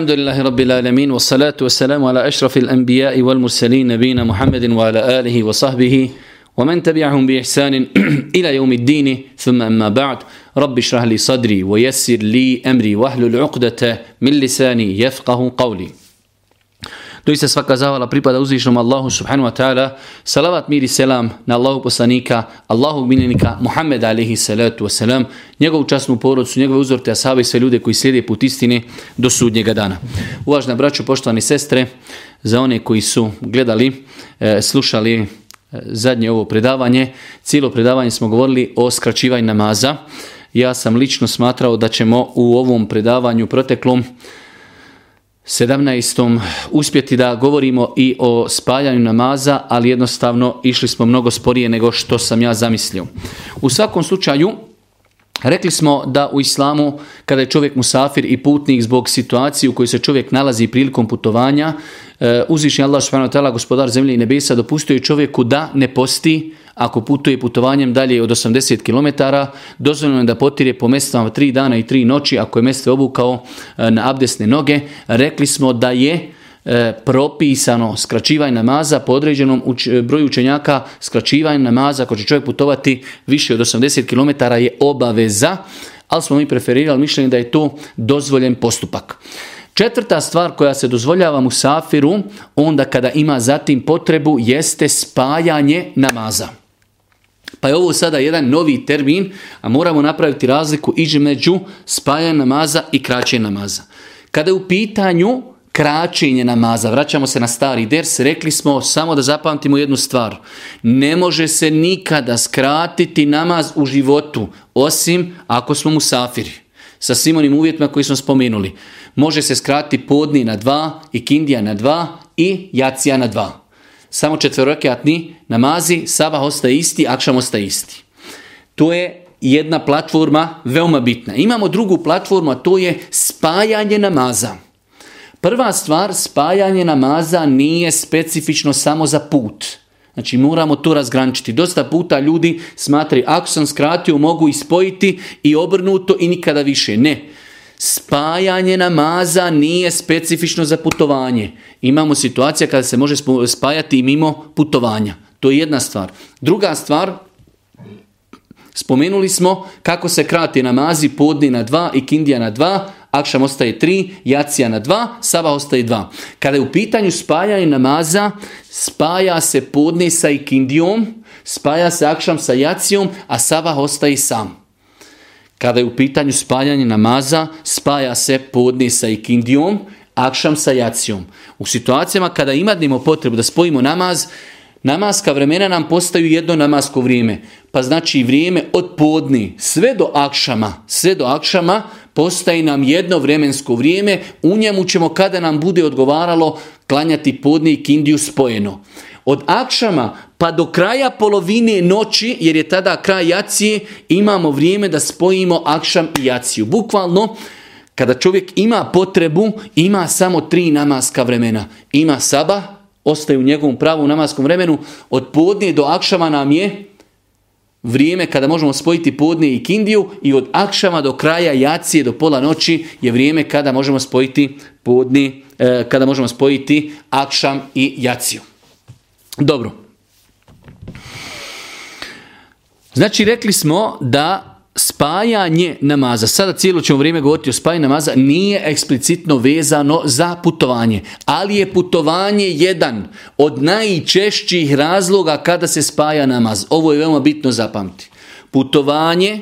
الحمد لله رب العالمين والصلاة والسلام على أشرف الأنبياء والمرسلين نبينا محمد وعلى آله وصحبه ومن تبعهم بإحسان إلى يوم الدين ثم أما بعد رب اشرح لي صدري ويسر لي أمري واهل العقدة من لساني يفقه قولي Doista svaka zavala pripada uzvišnom Allahu subhanu wa ta'ala. Salavat miri selam na Allahu poslanika, Allahog miljenika Muhammed alihi salatu selam njegovu časnu porodcu, njegove uzorte ashabe i sve ljude koji slijede put istine do sudnjega dana. Uvažna braćo, poštovani sestre, za one koji su gledali, e, slušali e, zadnje ovo predavanje, cijelo predavanje smo govorili o skraćivanju namaza. Ja sam lično smatrao da ćemo u ovom predavanju proteklom 17. uspjeti da govorimo i o spaljanju namaza, ali jednostavno išli smo mnogo sporije nego što sam ja zamislio. U svakom slučaju, Rekli smo da u islamu kada je čovjek musafir i putnik zbog situacije u kojoj se čovjek nalazi prilikom putovanja, e, uzvišnji Allah gospodar zemlje i nebesa dopustio čovjeku da ne posti ako putuje putovanjem dalje od 80 km, dozvoljeno je da potire po mjestvama 3 dana i 3 noći ako je mjesto obukao e, na abdesne noge. Rekli smo da je e, propisano skraćivanje namaza po određenom uč, e, broju učenjaka skraćivanje namaza ako će čovjek putovati više od 80 km je obaveza, ali smo mi preferirali mišljenje da je to dozvoljen postupak. Četvrta stvar koja se dozvoljava mu safiru, onda kada ima zatim potrebu, jeste spajanje namaza. Pa je ovo sada jedan novi termin, a moramo napraviti razliku između spajanja namaza i kraćenja namaza. Kada je u pitanju kraćenje namaza, vraćamo se na stari ders, rekli smo samo da zapamtimo jednu stvar. Ne može se nikada skratiti namaz u životu, osim ako smo musafiri. Sa svim onim uvjetima koji smo spomenuli. Može se skratiti podni na dva, i kindija na dva i jacija na dva. Samo četverokatni namazi, sabah ostaje isti, akšam ostaje isti. To je jedna platforma veoma bitna. Imamo drugu platformu, a to je spajanje namaza. Prva stvar, spajanje namaza nije specifično samo za put. Znači moramo to razgraničiti. Dosta puta ljudi smatri ako sam skratio mogu ispojiti i obrnuto i nikada više. Ne. Spajanje namaza nije specifično za putovanje. Imamo situacija kada se može spajati i mimo putovanja. To je jedna stvar. Druga stvar, spomenuli smo kako se krati namazi podni na dva i kindija na dva, akšam ostaje tri, jacija na dva, saba ostaje dva. Kada je u pitanju spajanje namaza, spaja se podni sa kindijom, spaja se akšam sa jacijom, a saba ostaje sam. Kada je u pitanju spajanje namaza, spaja se podni sa ikindijom, akšam sa jacijom. U situacijama kada imadnimo potrebu da spojimo namaz, Namaska vremena nam postaju jedno namasko vrijeme. Pa znači vrijeme od podni sve do akšama, sve do akšama postaje nam jedno vremensko vrijeme. U njemu ćemo kada nam bude odgovaralo klanjati podni i kindiju spojeno. Od akšama pa do kraja polovine noći, jer je tada kraj jacije, imamo vrijeme da spojimo akšam i jaciju. Bukvalno, kada čovjek ima potrebu, ima samo tri namaska vremena. Ima saba, ostaje u njegovom pravu namaskom vremenu. Od podnije do akšama nam je vrijeme kada možemo spojiti podne i kindiju i od akšama do kraja jacije do pola noći je vrijeme kada možemo spojiti podnije, kada možemo spojiti akšam i jaciju. Dobro. Znači rekli smo da spajanje namaza, sada cijelo ćemo vrijeme govoriti o spajanju namaza, nije eksplicitno vezano za putovanje, ali je putovanje jedan od najčešćih razloga kada se spaja namaz. Ovo je veoma bitno zapamti. Putovanje,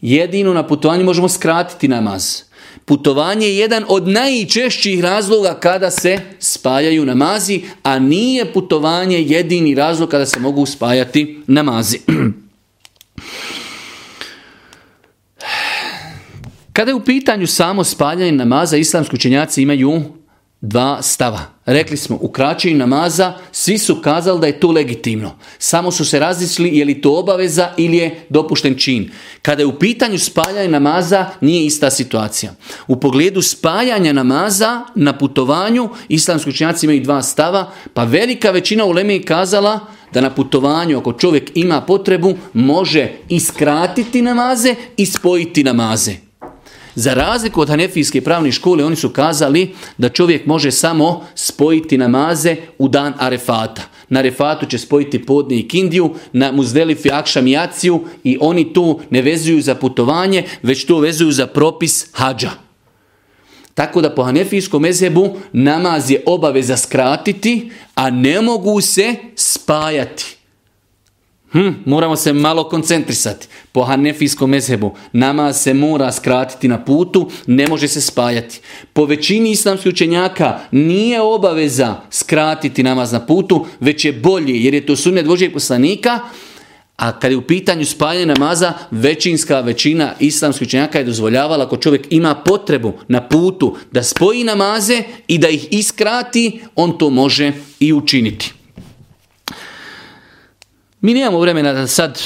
jedino na putovanju možemo skratiti namaz. Putovanje je jedan od najčešćih razloga kada se spajaju namazi, a nije putovanje jedini razlog kada se mogu spajati namazi. Kada je u pitanju samo spaljanje namaza, islamski učenjaci imaju dva stava. Rekli smo, u kraćenju namaza svi su kazali da je to legitimno. Samo su se različili je li to obaveza ili je dopušten čin. Kada je u pitanju spaljanja namaza, nije ista situacija. U pogledu spajanja namaza na putovanju, islamski učenjaci imaju dva stava, pa velika većina u Leme je kazala da na putovanju, ako čovjek ima potrebu, može iskratiti namaze i spojiti namaze. Za razliku od hanefijske pravne škole, oni su kazali da čovjek može samo spojiti namaze u dan arefata. Na arefatu će spojiti podni i kindiju, na muzdelifi i i oni to ne vezuju za putovanje, već to vezuju za propis hađa. Tako da po hanefijskom mezebu namaz je obaveza skratiti, a ne mogu se spajati. Hm, moramo se malo koncentrisati. Po hanefijskom mezhebu nama se mora skratiti na putu, ne može se spajati. Po većini islamskih učenjaka nije obaveza skratiti namaz na putu, već je bolje jer je to sunje Božijeg poslanika, a kad je u pitanju spajanja namaza, većinska većina islamskih učenjaka je dozvoljavala ako čovjek ima potrebu na putu da spoji namaze i da ih iskrati, on to može i učiniti. Mi nemamo vremena da sad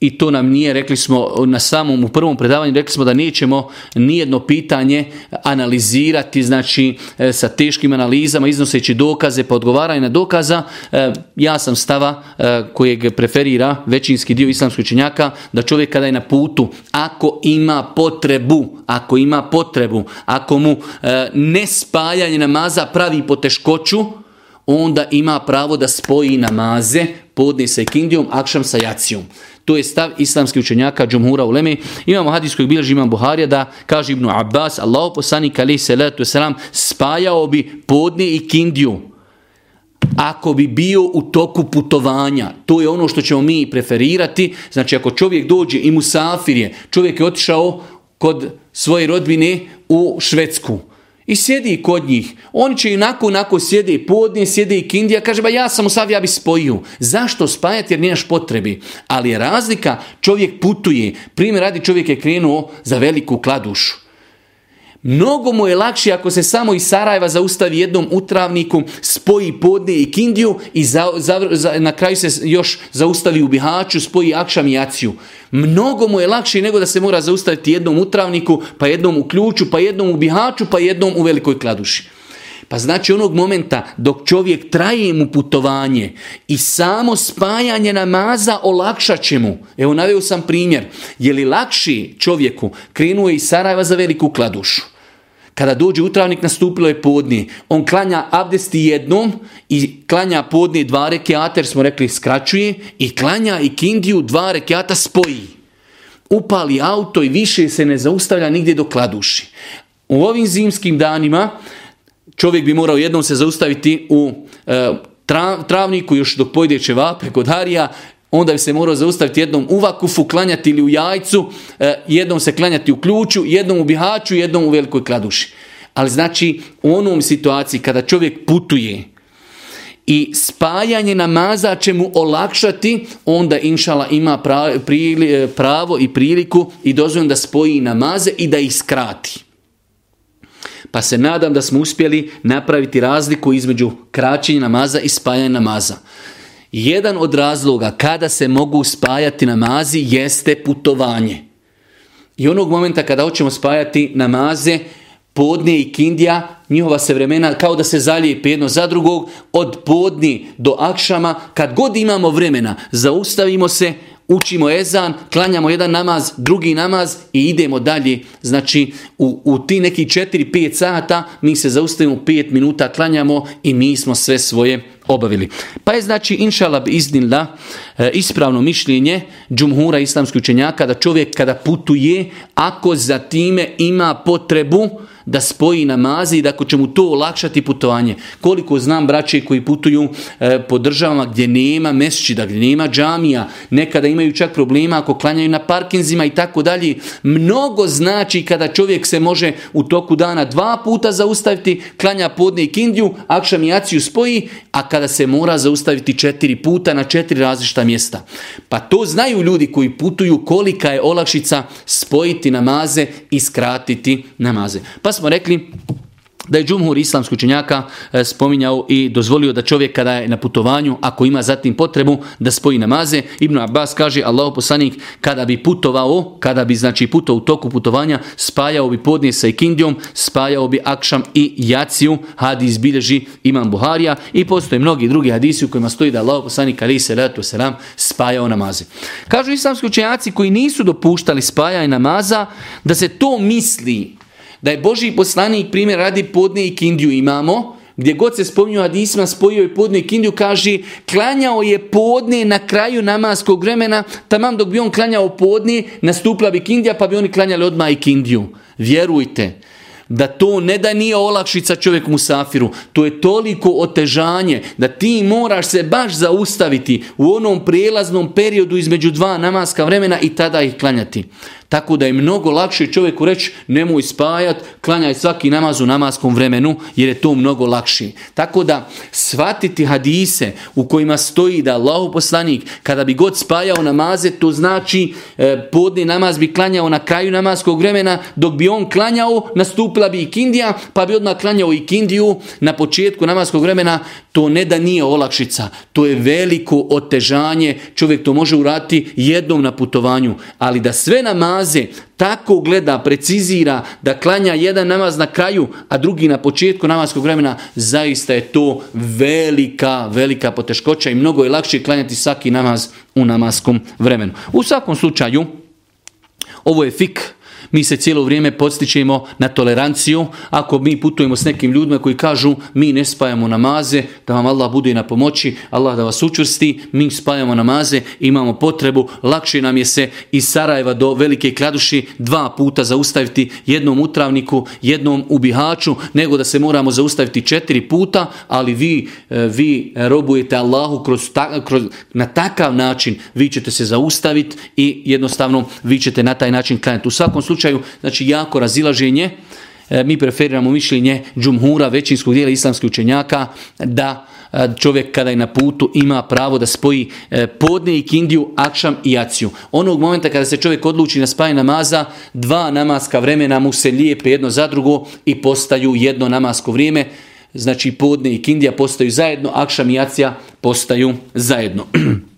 i to nam nije, rekli smo na samom u prvom predavanju, rekli smo da nećemo nijedno pitanje analizirati, znači e, sa teškim analizama, iznoseći dokaze, pa odgovaranje na dokaza. E, ja sam stava e, kojeg preferira većinski dio islamskoj činjaka, da čovjek kada je na putu, ako ima potrebu, ako ima potrebu, ako mu nespajanje namaza pravi poteškoću, onda ima pravo da spoji namaze podne sa ikindijom, akšam sa jacijom. To je stav islamskih učenjaka Džumhura Uleme. Imamo hadis koji bilježi imam Buharija da kaže Ibnu Abbas, Allah poslanik kalih salatu wasalam, spajao bi podne i kindiju ako bi bio u toku putovanja. To je ono što ćemo mi preferirati. Znači ako čovjek dođe i musafir je, čovjek je otišao kod svoje rodbine u Švedsku i sjedi kod njih. Oni će inako, onako sjede podnije sjedi sjede i kindija. Kaže, ba ja sam u sav, ja bi spojio. Zašto spajati jer nemaš potrebi? Ali je razlika, čovjek putuje. Primjer radi, čovjek je krenuo za veliku kladušu. Mnogo mu je lakše ako se samo iz Sarajeva zaustavi jednom utravniku, spoji podne i kindiju i za, za, na kraju se još zaustavi u Bihaću, spoji Akšam i Aciju. Mnogo mu je lakše nego da se mora zaustaviti jednom utravniku, pa jednom u ključu, pa jednom u Bihaću, pa jednom u Velikoj Kladuši. Pa znači onog momenta dok čovjek traje mu putovanje i samo spajanje namaza olakšat će mu. Evo naveo sam primjer. Je li lakši čovjeku krenuo iz Sarajeva za veliku kladušu? Kada dođe utravnik nastupilo je podni. On klanja abdesti jednom i klanja podni dva rekiata jer smo rekli skraćuje i klanja i kindiju dva rekiata spoji. Upali auto i više se ne zaustavlja nigdje do kladuši. U ovim zimskim danima čovjek bi morao jednom se zaustaviti u e, travniku još dok pojde Vape kod Harija, onda bi se morao zaustaviti jednom u vakufu, klanjati ili u jajcu, e, jednom se klanjati u ključu, jednom u bihaću, jednom u velikoj kladuši. Ali znači u onom situaciji kada čovjek putuje i spajanje namaza će mu olakšati, onda inšala ima pravo i priliku i dozvolu da spoji namaze i da ih skrati. Pa se nadam da smo uspjeli napraviti razliku između kraćenja namaza i spajanja namaza. Jedan od razloga kada se mogu spajati namazi jeste putovanje. I onog momenta kada hoćemo spajati namaze, podne i kindija, njihova se vremena kao da se zalijepi jedno za drugog, od podni do akšama, kad god imamo vremena, zaustavimo se, učimo ezan, klanjamo jedan namaz, drugi namaz i idemo dalje. Znači, u, u ti neki 4-5 sata mi se zaustavimo 5 minuta, klanjamo i mi smo sve svoje obavili. Pa je znači inšalab iznila e, ispravno mišljenje džumhura islamskih učenjaka da čovjek kada putuje, ako za time ima potrebu, da spoji namazi i da ako će mu to olakšati putovanje. Koliko znam braće koji putuju e, po državama gdje nema da gdje nema džamija, nekada imaju čak problema ako klanjaju na parkinzima i tako dalje. Mnogo znači kada čovjek se može u toku dana dva puta zaustaviti, klanja podne i kindju, akšamijaciju spoji, a kada se mora zaustaviti četiri puta na četiri različita mjesta. Pa to znaju ljudi koji putuju kolika je olakšica spojiti namaze i skratiti namaze. Pa smo rekli da je džumhur islamskog učenjaka e, spominjao i dozvolio da čovjek kada je na putovanju, ako ima zatim potrebu, da spoji namaze. Ibn Abbas kaže, Allah poslanik, kada bi putovao, kada bi znači putovao u toku putovanja, spajao bi podnije sa ikindijom, spajao bi akšam i jaciju, hadis bilježi imam Buharija i postoje mnogi drugi hadisi u kojima stoji da Allah poslanik, ali se ratu selam, spajao namaze. Kažu islamski učenjaci koji nisu dopuštali spajanje namaza, da se to misli da je Boži poslanik, primjer radi, podne i kindiju imamo, gdje god se spominju adisma spojio i podne i kindiju, kaže, klanjao je podne na kraju namaskog vremena, tamam dok bi on klanjao podne, nastupla bi kindija, pa bi oni klanjali odmah i kindiju. Vjerujte, da to ne da nije olakšica čovjeku Safiru. to je toliko otežanje da ti moraš se baš zaustaviti u onom prijelaznom periodu između dva namaska vremena i tada ih klanjati. Tako da je mnogo lakše čovjeku reći nemoj spajat, klanjaj svaki namaz u namaskom vremenu jer je to mnogo lakše. Tako da shvatiti hadise u kojima stoji da Allahu poslanik kada bi god spajao namaze to znači e, podni namaz bi klanjao na kraju namaskog vremena dok bi on klanjao nastupila bi i kindija pa bi odmah klanjao i kindiju na početku namaskog vremena to ne da nije olakšica, to je veliko otežanje, čovjek to može urati jednom na putovanju, ali da sve namaz namaze tako gleda, precizira da klanja jedan namaz na kraju, a drugi na početku namaskog vremena, zaista je to velika, velika poteškoća i mnogo je lakše klanjati svaki namaz u namaskom vremenu. U svakom slučaju, ovo je fik mi se cijelo vrijeme podstičemo na toleranciju. Ako mi putujemo s nekim ljudima koji kažu mi ne spajamo namaze, da vam Allah bude na pomoći, Allah da vas učvrsti, mi spajamo namaze, imamo potrebu, lakše nam je se iz Sarajeva do Velike Kladuši dva puta zaustaviti jednom utravniku, jednom ubihaču nego da se moramo zaustaviti četiri puta, ali vi, e, vi robujete Allahu kroz, na takav način, vi ćete se zaustaviti i jednostavno vi ćete na taj način klanjati. U svakom slučaju, slučaju znači jako razilaženje. E, mi preferiramo mišljenje džumhura, većinskog dijela islamskih učenjaka, da e, čovjek kada je na putu ima pravo da spoji e, podne i kindiju, akšam i jaciju. Onog momenta kada se čovjek odluči na spaj namaza, dva namaska vremena mu se lijepe jedno za drugo i postaju jedno namasko vrijeme. Znači podne i kindija postaju zajedno, akšam i jacija postaju zajedno.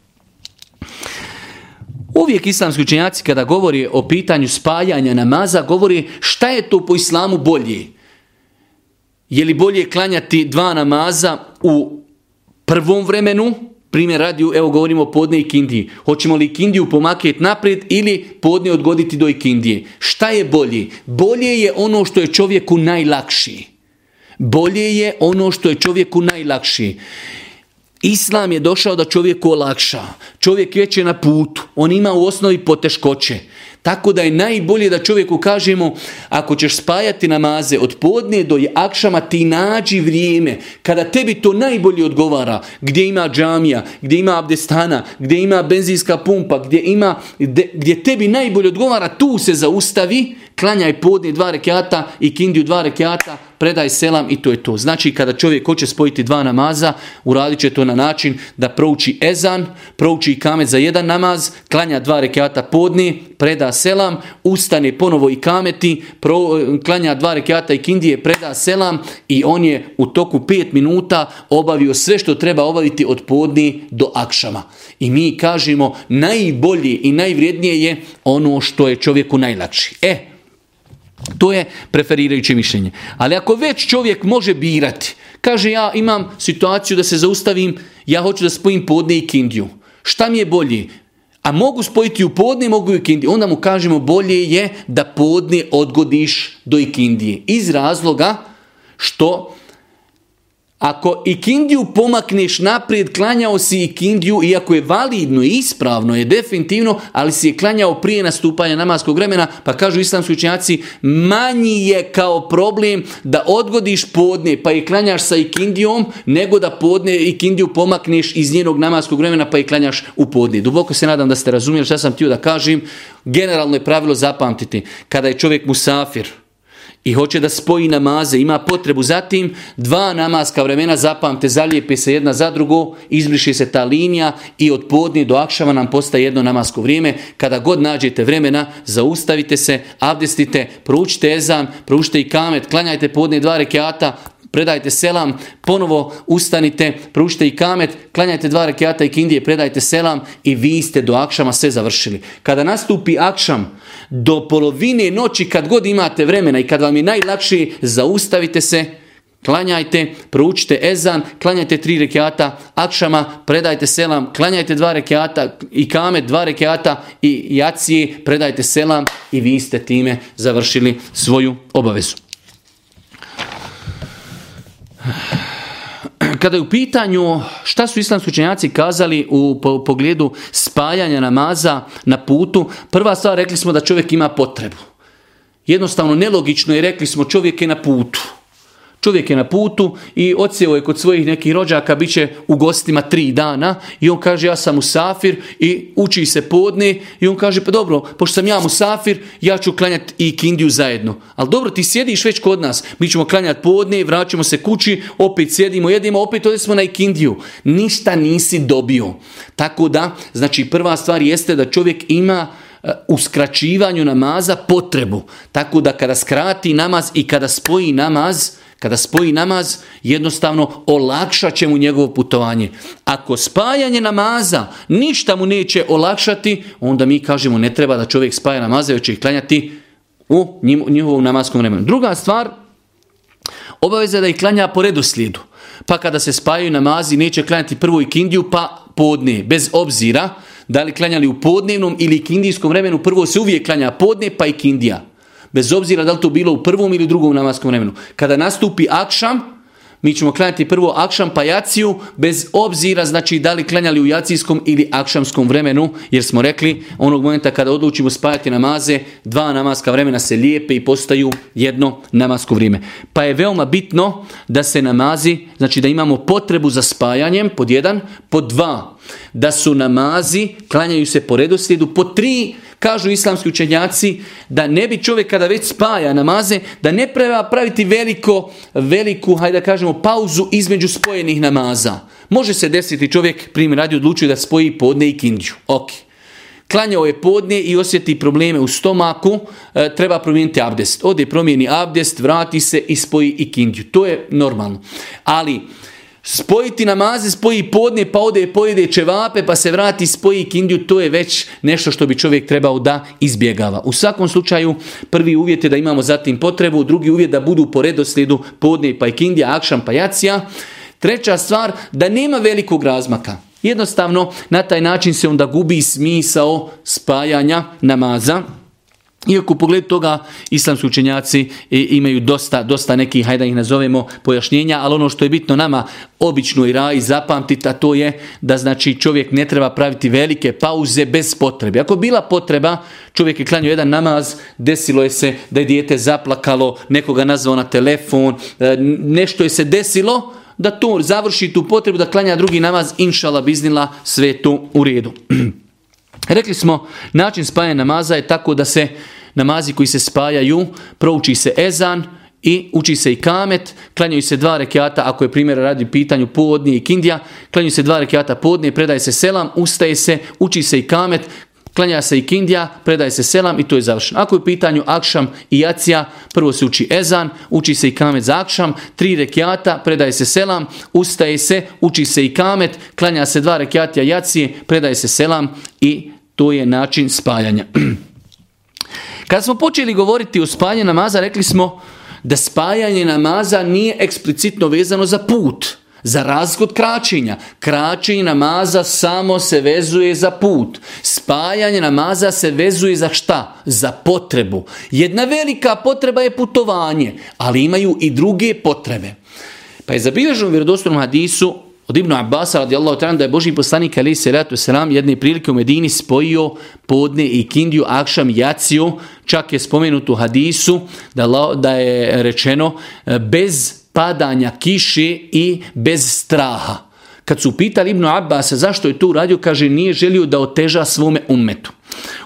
Uvijek islamski učenjaci kada govori o pitanju spajanja namaza, govori šta je to po islamu bolje. Je li bolje klanjati dva namaza u prvom vremenu, primjer radi, evo govorimo o podne i kindiji. Hoćemo li kindiju pomakjeti naprijed ili podne odgoditi do kindije? Šta je bolje? Bolje je ono što je čovjeku najlakši. Bolje je ono što je čovjeku najlakši. Islam je došao da čovjeku olakša. Čovjek već je na putu. On ima u osnovi poteškoće. Tako da je najbolje da čovjeku kažemo ako ćeš spajati namaze od podne do akšama ti nađi vrijeme kada tebi to najbolje odgovara gdje ima džamija, gdje ima abdestana, gdje ima benzinska pumpa, gdje, ima, gdje tebi najbolje odgovara tu se zaustavi klanjaj podni dva rekiata i kindiju dva rekiata, predaj selam i to je to. Znači kada čovjek hoće spojiti dva namaza, uradit će to na način da prouči ezan, prouči i kamet za jedan namaz, klanja dva rekiata podni, preda selam, ustane ponovo i kameti, klanja dva rekiata i kindije, preda selam i on je u toku pet minuta obavio sve što treba obaviti od podni do akšama. I mi kažemo najbolje i najvrijednije je ono što je čovjeku najlakši. E, to je preferirajuće mišljenje. Ali ako već čovjek može birati, kaže ja imam situaciju da se zaustavim, ja hoću da spojim podne i kindiju. Šta mi je bolje? A mogu spojiti u podne, mogu i kindiju. Onda mu kažemo bolje je da podne odgodiš do kindije. Iz razloga što ako ikindiju pomakneš naprijed, klanjao si ikindiju, iako je validno i ispravno, je definitivno, ali si je klanjao prije nastupanja namaskog vremena, pa kažu islamski učenjaci, manji je kao problem da odgodiš podne pa je klanjaš sa ikindijom, nego da podne ikindiju pomakneš iz njenog namaskog vremena pa je klanjaš u podne. Duboko se nadam da ste razumjeli što sam htio da kažem. Generalno je pravilo zapamtiti, kada je čovjek musafir, i hoće da spoji namaze, ima potrebu. Zatim, dva namaska vremena zapamte, zalijepi se jedna za drugo, izbriši se ta linija i od podnje do akšava nam postaje jedno namasko vrijeme. Kada god nađete vremena, zaustavite se, avdestite, proučite ezan, proučite i kamet, klanjajte podne dva rekata predajte selam, ponovo ustanite, pružite i kamet, klanjajte dva rekiata i kindije, predajte selam i vi ste do akšama sve završili. Kada nastupi akšam, do polovine noći kad god imate vremena i kad vam je najlakše, zaustavite se, klanjajte, proučite ezan, klanjajte tri rekiata, akšama, predajte selam, klanjajte dva rekiata i kamet, dva rekiata i jacije, predajte selam i vi ste time završili svoju obavezu kada je u pitanju šta su islamski učenjaci kazali u pogledu spajanja namaza na putu, prva stvar rekli smo da čovjek ima potrebu. Jednostavno nelogično je rekli smo čovjek je na putu. Čovjek je na putu i odsjeo je kod svojih nekih rođaka, bit će u gostima tri dana i on kaže ja sam safir i uči se podne i on kaže pa dobro, pošto sam ja safir ja ću klanjati i kindiju zajedno. Ali dobro, ti sjediš već kod nas, mi ćemo klanjati podne, vraćamo se kući, opet sjedimo, jedimo, opet ovdje smo na ikindiju. Ništa nisi dobio. Tako da, znači prva stvar jeste da čovjek ima e, u skraćivanju namaza potrebu. Tako da kada skrati namaz i kada spoji namaz, kada spoji namaz, jednostavno olakšat će mu njegovo putovanje. Ako spajanje namaza ništa mu neće olakšati, onda mi kažemo ne treba da čovjek spaja namaze, već će ih klanjati u njihovom namaskom vremenu. Druga stvar, obaveza je da ih klanja po redoslijedu. Pa kada se spajaju namazi, neće klanjati prvo i kindiju, pa podne, bez obzira da li klanjali u podnevnom ili kindijskom vremenu, prvo se uvijek klanja podne, pa i kindija bez obzira da li to bilo u prvom ili drugom namaskom vremenu. Kada nastupi akšam, mi ćemo klanjati prvo akšam pa jaciju, bez obzira znači da li klanjali u jacijskom ili akšamskom vremenu, jer smo rekli onog momenta kada odlučimo spajati namaze, dva namaska vremena se lijepe i postaju jedno namasko vrijeme. Pa je veoma bitno da se namazi, znači da imamo potrebu za spajanjem, pod jedan, pod dva, da su namazi, klanjaju se po redoslijedu, po tri, Kažu islamski učenjaci da ne bi čovjek kada već spaja namaze, da ne treba praviti veliko, veliku, hajde da kažemo, pauzu između spojenih namaza. Može se desiti čovjek, primjer radi, odlučuje da spoji podne i kindju. Ok. Klanjao je podne i osjeti probleme u stomaku, e, treba promijeniti abdest. Ode promijeni abdest, vrati se i spoji i kindju. To je normalno. Ali, Spojiti namaze, spoji podne, pa ode pojede čevape, pa se vrati, spoji kindju, to je već nešto što bi čovjek trebao da izbjegava. U svakom slučaju, prvi uvjet je da imamo zatim potrebu, drugi uvjet da budu po redoslijedu podne pa i kindija, akšan pa jacija. Treća stvar, da nema velikog razmaka. Jednostavno, na taj način se onda gubi smisao spajanja namaza. Iako u pogledu toga islamski učenjaci e, imaju dosta, dosta nekih, hajde ih nazovemo, pojašnjenja, ali ono što je bitno nama obično i raj zapamtiti, a to je da znači čovjek ne treba praviti velike pauze bez potrebe. Ako bila potreba, čovjek je klanio jedan namaz, desilo je se da je dijete zaplakalo, nekoga nazvao na telefon, e, nešto je se desilo, da to završi tu potrebu, da klanja drugi namaz, inšala biznila, sve to u redu. Rekli smo, način spajanja namaza je tako da se namazi koji se spajaju, prouči se ezan, i uči se i kamet, klanjaju se dva rekiata, ako je primjer radi pitanju podnije i kindija, klanjaju se dva rekiata podnije, predaje se selam, ustaje se, uči se i kamet, klanja se i kindija, predaje se selam i to je završeno. Ako je u pitanju akšam i jacija, prvo se uči ezan, uči se i kamet za akšam, tri rekiata, predaje se selam, ustaje se, uči se i kamet, klanja se dva rekiata jacije, predaje se selam i to je način spajanja. Kada smo počeli govoriti o spajanju namaza, rekli smo da spajanje namaza nije eksplicitno vezano za put, za razgod kraćenja. Kračenje namaza samo se vezuje za put. Spajanje namaza se vezuje za šta? Za potrebu. Jedna velika potreba je putovanje, ali imaju i druge potrebe. Pa je zabilježeno u vjerodostojnom hadisu od Ibnu Abbas radijallahu ta'ala da je Boži poslanik ali salatu selam jedne prilike u Medini spojio podne i kindiju akšam jaciju, čak je spomenuto u hadisu da, da je rečeno e, bez padanja kiše i bez straha. Kad su pitali Ibnu Abbas zašto je to uradio, kaže nije želio da oteža svome ummetu.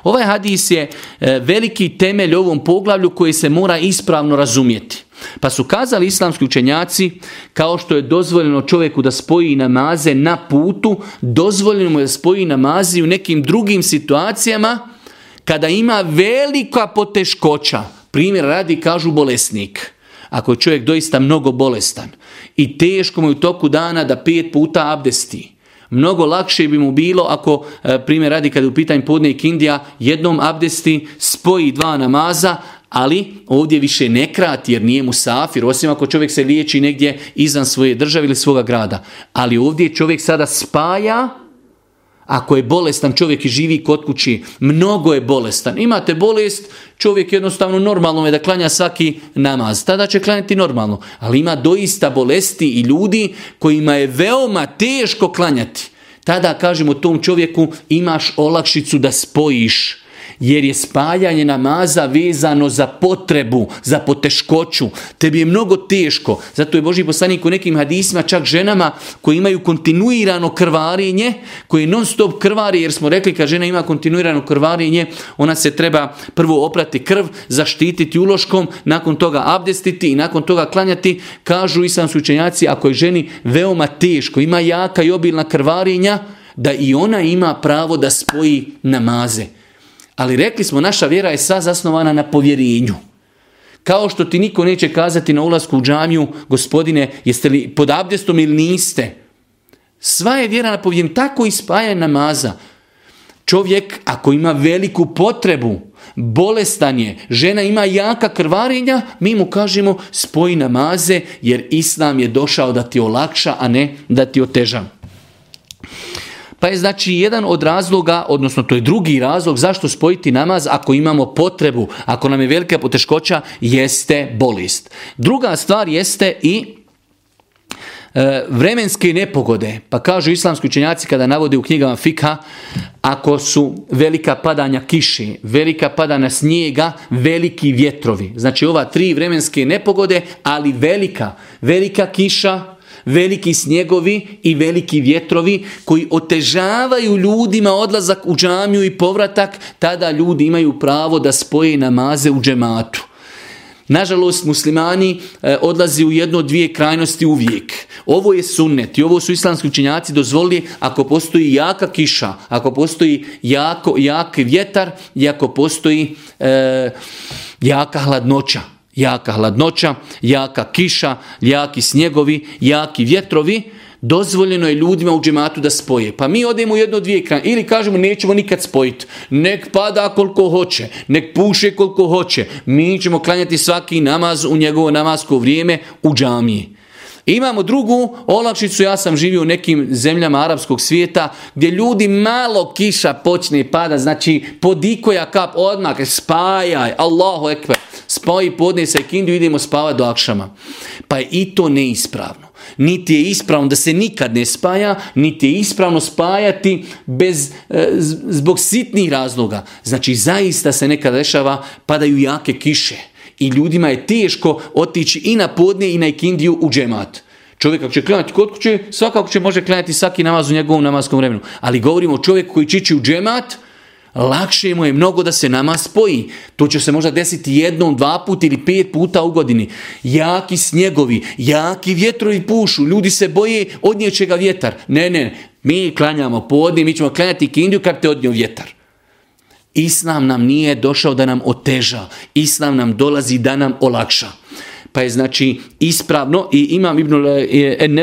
Ovaj hadis je e, veliki temelj ovom poglavlju koji se mora ispravno razumjeti. Pa su kazali islamski učenjaci, kao što je dozvoljeno čovjeku da spoji namaze na putu, dozvoljeno mu je da spoji namazi u nekim drugim situacijama kada ima velika poteškoća. Primjer radi, kažu bolesnik. Ako je čovjek doista mnogo bolestan i teško mu je u toku dana da pet puta abdesti, Mnogo lakše bi mu bilo ako, e, primjer radi kad je u pitanju podne Indija jednom abdesti spoji dva namaza, ali ovdje više ne krati jer nije mu safir, osim ako čovjek se liječi negdje izvan svoje države ili svoga grada. Ali ovdje čovjek sada spaja, ako je bolestan čovjek i živi kod kući, mnogo je bolestan. Imate bolest, čovjek jednostavno normalno je da klanja svaki namaz. Tada će klanjati normalno. Ali ima doista bolesti i ljudi kojima je veoma teško klanjati. Tada kažemo tom čovjeku imaš olakšicu da spojiš jer je spajanje namaza vezano za potrebu, za poteškoću. Tebi je mnogo teško. Zato je Boži poslanik u nekim hadisma, čak ženama koji imaju kontinuirano krvarinje, koje non stop krvari, jer smo rekli kad žena ima kontinuirano krvarinje, ona se treba prvo oprati krv, zaštititi uloškom, nakon toga abdestiti i nakon toga klanjati. Kažu i sam sučenjaci, ako je ženi veoma teško, ima jaka i obilna krvarinja, da i ona ima pravo da spoji namaze. Ali rekli smo, naša vjera je sva zasnovana na povjerenju. Kao što ti niko neće kazati na ulasku u džamiju, gospodine, jeste li pod abdestom ili niste. Sva je vjera na povjerenju. Tako i spaja namaza. Čovjek, ako ima veliku potrebu, bolestan je, žena ima jaka krvarenja, mi mu kažemo spoji namaze jer Islam je došao da ti olakša, a ne da ti oteža. Pa je znači jedan od razloga, odnosno to je drugi razlog zašto spojiti namaz ako imamo potrebu, ako nam je velika poteškoća, jeste bolest. Druga stvar jeste i e, vremenske nepogode. Pa kažu islamski učenjaci kada navode u knjigama Fika, ako su velika padanja kiši, velika padanja snijega, veliki vjetrovi. Znači ova tri vremenske nepogode, ali velika, velika kiša, veliki snjegovi i veliki vjetrovi koji otežavaju ljudima odlazak u džamiju i povratak, tada ljudi imaju pravo da spoje namaze u džematu. Nažalost, muslimani e, odlazi u jedno od dvije krajnosti uvijek. Ovo je sunnet i ovo su islamski učinjaci dozvolili ako postoji jaka kiša, ako postoji jako, jak vjetar i ako postoji e, jaka hladnoća jaka hladnoća, jaka kiša, jaki snjegovi, jaki vjetrovi, dozvoljeno je ljudima u džematu da spoje. Pa mi odemo jedno dvije krane ili kažemo nećemo nikad spojiti. Nek pada koliko hoće, nek puše koliko hoće. Mi ćemo klanjati svaki namaz u njegovo namasko vrijeme u džamiji. Imamo drugu olakšicu, ja sam živio u nekim zemljama arapskog svijeta gdje ljudi malo kiša počne pada, znači podikoja kap odmah, spajaj, Allahu ekber pa i podne sa idemo spavat do akšama. Pa je i to neispravno. Niti je ispravno da se nikad ne spaja, niti je ispravno spajati bez, e, zbog sitnih razloga. Znači zaista se nekad dešava, padaju jake kiše i ljudima je teško otići i na podne i na ikindiju u džemat. Čovjek ako će klanjati kod kuće, svakako će može klanjati svaki namaz u njegovom namaskom vremenu. Ali govorimo o čovjeku koji čiči u džemat, Lakše mu je mnogo da se nama spoji. To će se možda desiti jednom, dva puta ili pet puta u godini. Jaki snjegovi, jaki vjetrovi pušu, ljudi se boje od nječega vjetar. Ne, ne, mi klanjamo podne, mi ćemo klanjati kindiju kad te odnio vjetar. Islam nam nije došao da nam oteža. Islam nam dolazi da nam olakša. Pa je znači ispravno i imam Ibn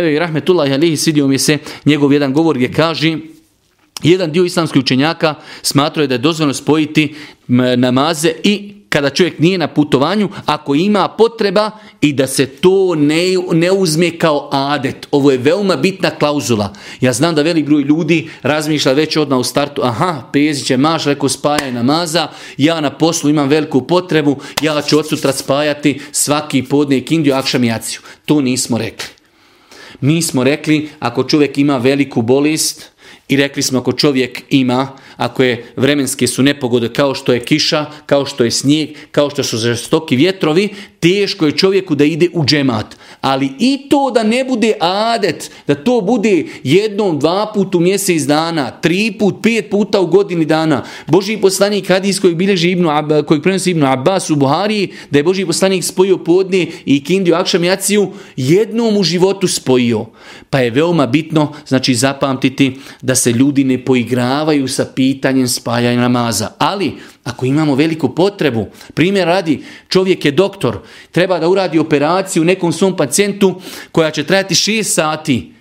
e, i Rahmetullah alihi svidio mi se njegov jedan govor gdje kaže jedan dio islamskih učenjaka smatruje da je dozvoljno spojiti namaze i kada čovjek nije na putovanju, ako ima potreba i da se to ne, ne uzme kao adet. Ovo je veoma bitna klauzula. Ja znam da velik broj ljudi razmišlja već odmah u startu, aha, peziće maš, reko, spajaj namaza, ja na poslu imam veliku potrebu, ja ću od sutra spajati svaki podne Indiju akšam To nismo rekli. Mi smo rekli, ako čovjek ima veliku bolest, i rekli smo ako čovjek ima, ako je vremenske su nepogode kao što je kiša, kao što je snijeg, kao što su žestoki vjetrovi, teško je čovjeku da ide u džemat. Ali i to da ne bude adet, da to bude jednom, dva put u mjesec dana, tri put, pet puta u godini dana. Boži poslanik hadis koji bilježi Ibnu, kojeg prenosi Ibnu Abbas u Buhariji, da je Boži poslanik spojio podne i kindiju akšam jaciju, jednom u životu spojio. Pa je veoma bitno, znači zapamtiti da se ljudi ne poigravaju sa pitanjem spajanja namaza. Ali, ako imamo veliku potrebu, primjer radi, čovjek je doktor, treba da uradi operaciju nekom svom pacijentu koja će trajati 6 sati.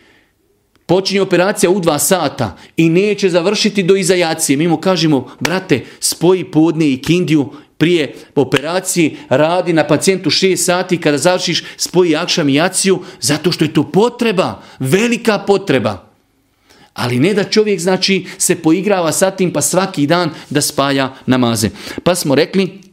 Počinje operacija u 2 sata i neće završiti do izajacije. Mi mu kažemo, brate, spoji podne i kindiju prije operacije, radi na pacijentu 6 sati, kada završiš spoji akšam i jaciju, zato što je to potreba, velika potreba. Ali ne da čovjek znači se poigrava sa tim pa svaki dan da spaja namaze. Pa smo rekli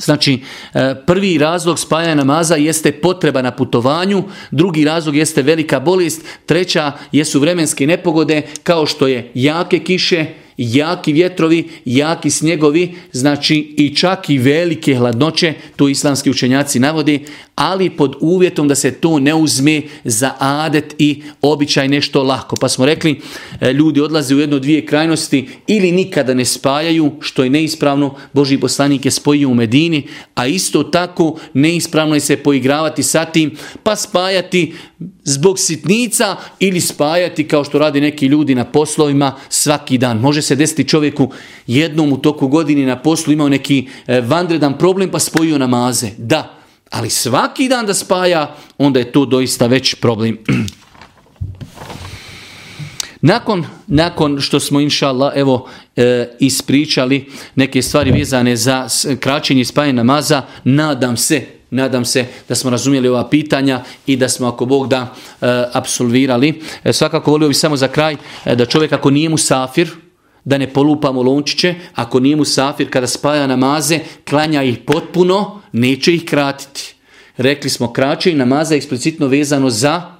Znači, e, prvi razlog spaja namaza jeste potreba na putovanju, drugi razlog jeste velika bolest, treća jesu vremenske nepogode kao što je jake kiše, jaki vjetrovi, jaki snjegovi, znači i čak i velike hladnoće, to islamski učenjaci navodi, ali pod uvjetom da se to ne uzme za adet i običaj nešto lako. Pa smo rekli, e, ljudi odlaze u jedno dvije krajnosti ili nikada ne spajaju, što je neispravno, Boži poslanik je spojio u Medini, a isto tako neispravno je se poigravati sa tim, pa spajati zbog sitnica ili spajati kao što radi neki ljudi na poslovima svaki dan. Može se se desiti čovjeku jednom u toku godine na poslu imao neki e, vandredan problem pa spojio namaze. Da, ali svaki dan da spaja, onda je to doista već problem. Nakon, nakon što smo inšala evo e, ispričali neke stvari vezane za kraćenje i spajanje namaza, nadam se, nadam se da smo razumjeli ova pitanja i da smo ako Bog da e, e svakako volio bih samo za kraj da čovjek ako nije mu safir, da ne polupamo lončiće, ako nije mu safir kada spaja namaze, klanja ih potpuno, neće ih kratiti. Rekli smo kraće i namaza je eksplicitno vezano za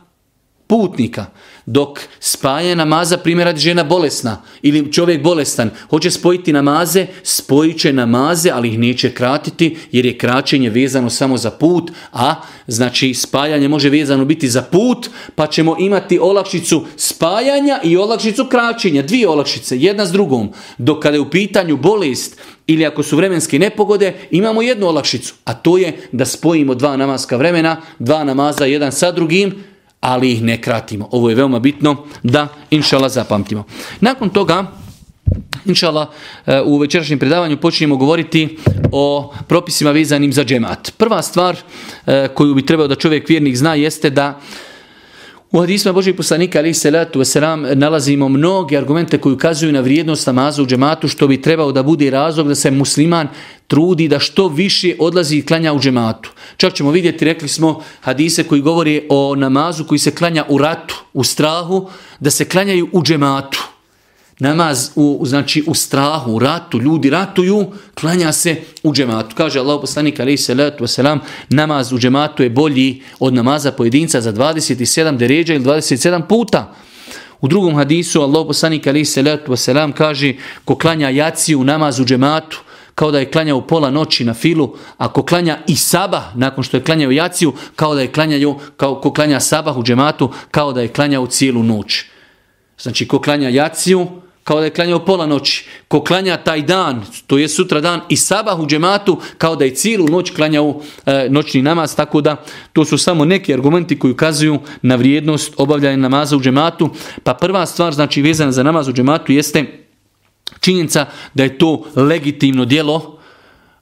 putnika. Dok spaja namaza, primjer radi žena bolesna ili čovjek bolestan, hoće spojiti namaze, spojit će namaze, ali ih neće kratiti jer je kraćenje vezano samo za put, a znači spajanje može vezano biti za put, pa ćemo imati olakšicu spajanja i olakšicu kraćenja, dvije olakšice, jedna s drugom. Dok kada je u pitanju bolest ili ako su vremenske nepogode, imamo jednu olakšicu, a to je da spojimo dva namaska vremena, dva namaza jedan sa drugim, ali ih ne kratimo. Ovo je veoma bitno da, inšala, zapamtimo. Nakon toga, Inšala, eh, u večerašnjem predavanju počinjemo govoriti o propisima vezanim za džemat. Prva stvar eh, koju bi trebao da čovjek vjernik zna jeste da u hadisma Božih poslanika ali salatu wasalam nalazimo mnoge argumente koji ukazuju na vrijednost namaza u džematu što bi trebao da bude razlog da se musliman trudi da što više odlazi i klanja u džematu. Čak ćemo vidjeti, rekli smo, hadise koji govori o namazu koji se klanja u ratu, u strahu, da se klanjaju u džematu namaz u, znači, u strahu, u ratu, ljudi ratuju, klanja se u džematu. Kaže Allah poslanik alaih salatu wasalam, namaz u džematu je bolji od namaza pojedinca za 27 deređa ili 27 puta. U drugom hadisu Allah poslanik se salatu wasalam kaže ko klanja jaciju namaz u džematu, kao da je klanjao pola noći na filu, ako klanja i sabah nakon što je klanjao jaciju, kao da je klanjaju kao ko klanja sabah u džematu, kao da je klanjao cijelu noć. Znači, ko klanja jaciju, kao da je klanjao pola noći. Ko klanja taj dan, to je sutra dan i sabah u džematu, kao da je cijelu noć klanjao e, noćni namaz, tako da to su samo neki argumenti koji ukazuju na vrijednost obavljanja namaza u džematu. Pa prva stvar, znači vezana za namaz u džematu, jeste činjenica da je to legitimno djelo,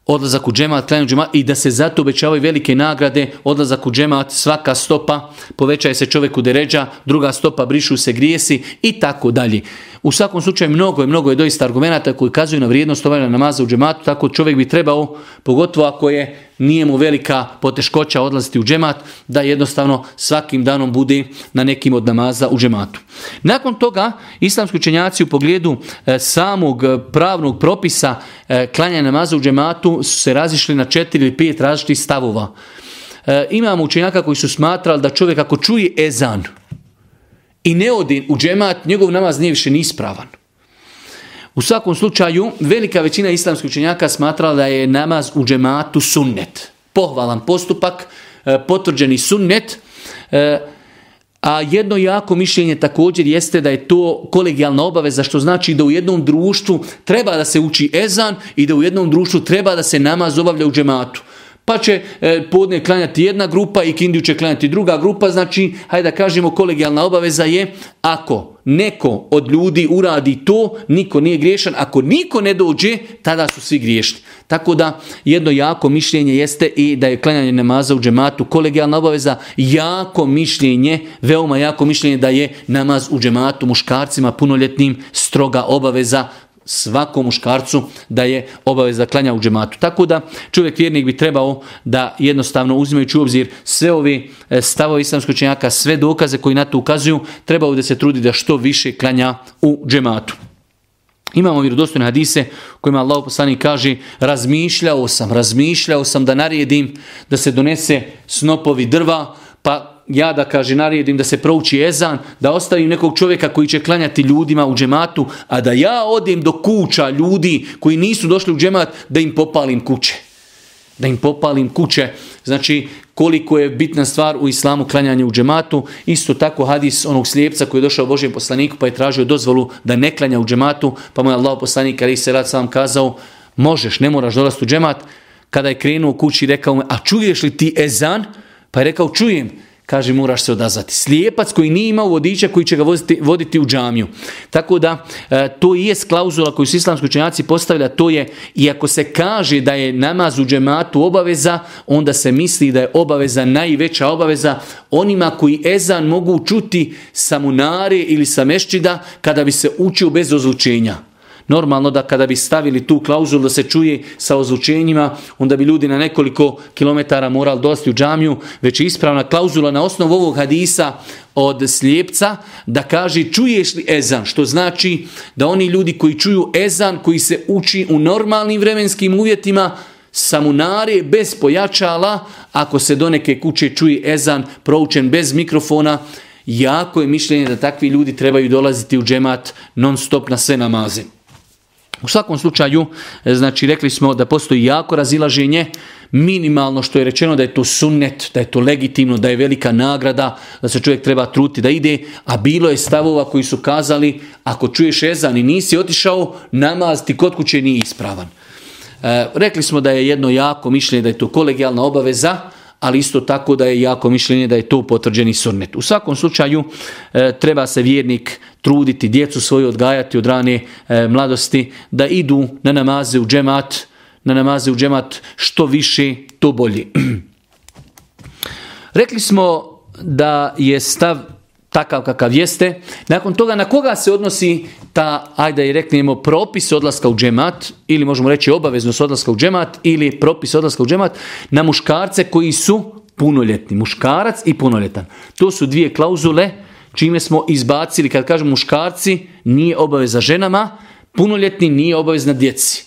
odlazak u džemat, u džemat i da se zato obećavaju velike nagrade, odlazak u džemat, svaka stopa, povećaje se čovjeku deređa, druga stopa brišu se grijesi i tako dalje. U svakom slučaju mnogo je, mnogo je doista argumenata koji kazuju na vrijednost obavljanja namaza u džematu, tako čovjek bi trebao, pogotovo ako je nije mu velika poteškoća odlaziti u džemat, da jednostavno svakim danom bude na nekim od namaza u džematu. Nakon toga, islamski učenjaci u pogledu e, samog e, pravnog propisa e, klanjanja klanja namaza u džematu su se razišli na četiri ili pet različitih stavova. imamo učenjaka koji su smatrali da čovjek ako čuje ezan, i ne u džemat, njegov namaz nije više ni ispravan. U svakom slučaju, velika većina islamskih učenjaka smatrala da je namaz u džematu sunnet. Pohvalan postupak, e, potvrđeni sunnet, e, a jedno jako mišljenje također jeste da je to kolegijalna obaveza, što znači da u jednom društvu treba da se uči ezan i da u jednom društvu treba da se namaz obavlja u džematu pa će e, podne klanjati jedna grupa i kindiju će klanjati druga grupa, znači, hajde da kažemo, kolegijalna obaveza je, ako neko od ljudi uradi to, niko nije griješan, ako niko ne dođe, tada su svi griješni. Tako da, jedno jako mišljenje jeste i da je klanjanje namaza u džematu kolegijalna obaveza, jako mišljenje, veoma jako mišljenje da je namaz u džematu muškarcima punoljetnim stroga obaveza, svakom muškarcu da je obaveza klanja u džematu. Tako da čovjek vjernik bi trebao da jednostavno uzimajući u obzir sve ovi e, stavovi islamskog činjaka, sve dokaze koji na to ukazuju, trebao da se trudi da što više klanja u džematu. Imamo vjerodostojne hadise kojima Allah poslani kaže razmišljao sam, razmišljao sam da naredim da se donese snopovi drva pa ja da kaže naredim da se prouči ezan, da ostavim nekog čovjeka koji će klanjati ljudima u džematu, a da ja odem do kuća ljudi koji nisu došli u džemat da im popalim kuće. Da im popalim kuće. Znači, koliko je bitna stvar u islamu klanjanje u džematu. Isto tako hadis onog slijepca koji je došao Božijem poslaniku pa je tražio dozvolu da ne klanja u džematu. Pa mu je Allah poslanik ali se rad sam kazao možeš, ne moraš dolaziti u džemat. Kada je krenuo kući rekao mu a čuješ li ti ezan? Pa je rekao čujem kaže moraš se odazvati. Slijepac koji nije imao vodiča koji će ga voziti, voditi u džamiju. Tako da e, to i je klauzula koju su islamski učenjaci postavlja, to je ako se kaže da je namaz u džematu obaveza, onda se misli da je obaveza najveća obaveza onima koji ezan mogu čuti sa munare ili sa kada bi se učio bez ozvučenja. Normalno da kada bi stavili tu klauzulu da se čuje sa ozvučenjima, onda bi ljudi na nekoliko kilometara morali dosti u džamiju, već je ispravna klauzula na osnovu ovog hadisa od slijepca da kaže čuješ li ezan, što znači da oni ljudi koji čuju ezan, koji se uči u normalnim vremenskim uvjetima, samunare bez pojačala, ako se do neke kuće čuje ezan proučen bez mikrofona, jako je mišljenje da takvi ljudi trebaju dolaziti u džemat non stop na sve namaze. U svakom slučaju, e, znači rekli smo da postoji jako razilaženje, minimalno što je rečeno da je to sunnet, da je to legitimno, da je velika nagrada, da se čovjek treba truti da ide, a bilo je stavova koji su kazali ako čuješ ezan i nisi otišao, namaz ti kod kuće nije ispravan. E, rekli smo da je jedno jako mišljenje da je to kolegijalna obaveza, ali isto tako da je jako mišljenje da je to potvrđeni sunnet. U svakom slučaju e, treba se vjernik truditi, djecu svoju odgajati od rane e, mladosti, da idu na namaze u džemat, na namaze u džemat što više, to bolje. Rekli smo da je stav takav kakav jeste. Nakon toga na koga se odnosi ta, ajde i reknemo, propis odlaska u džemat ili možemo reći obaveznost odlaska u džemat ili propis odlaska u džemat na muškarce koji su punoljetni. Muškarac i punoljetan. To su dvije klauzule čime smo izbacili, kad kažemo muškarci, nije obaveza ženama, punoljetni nije obavezna djeci.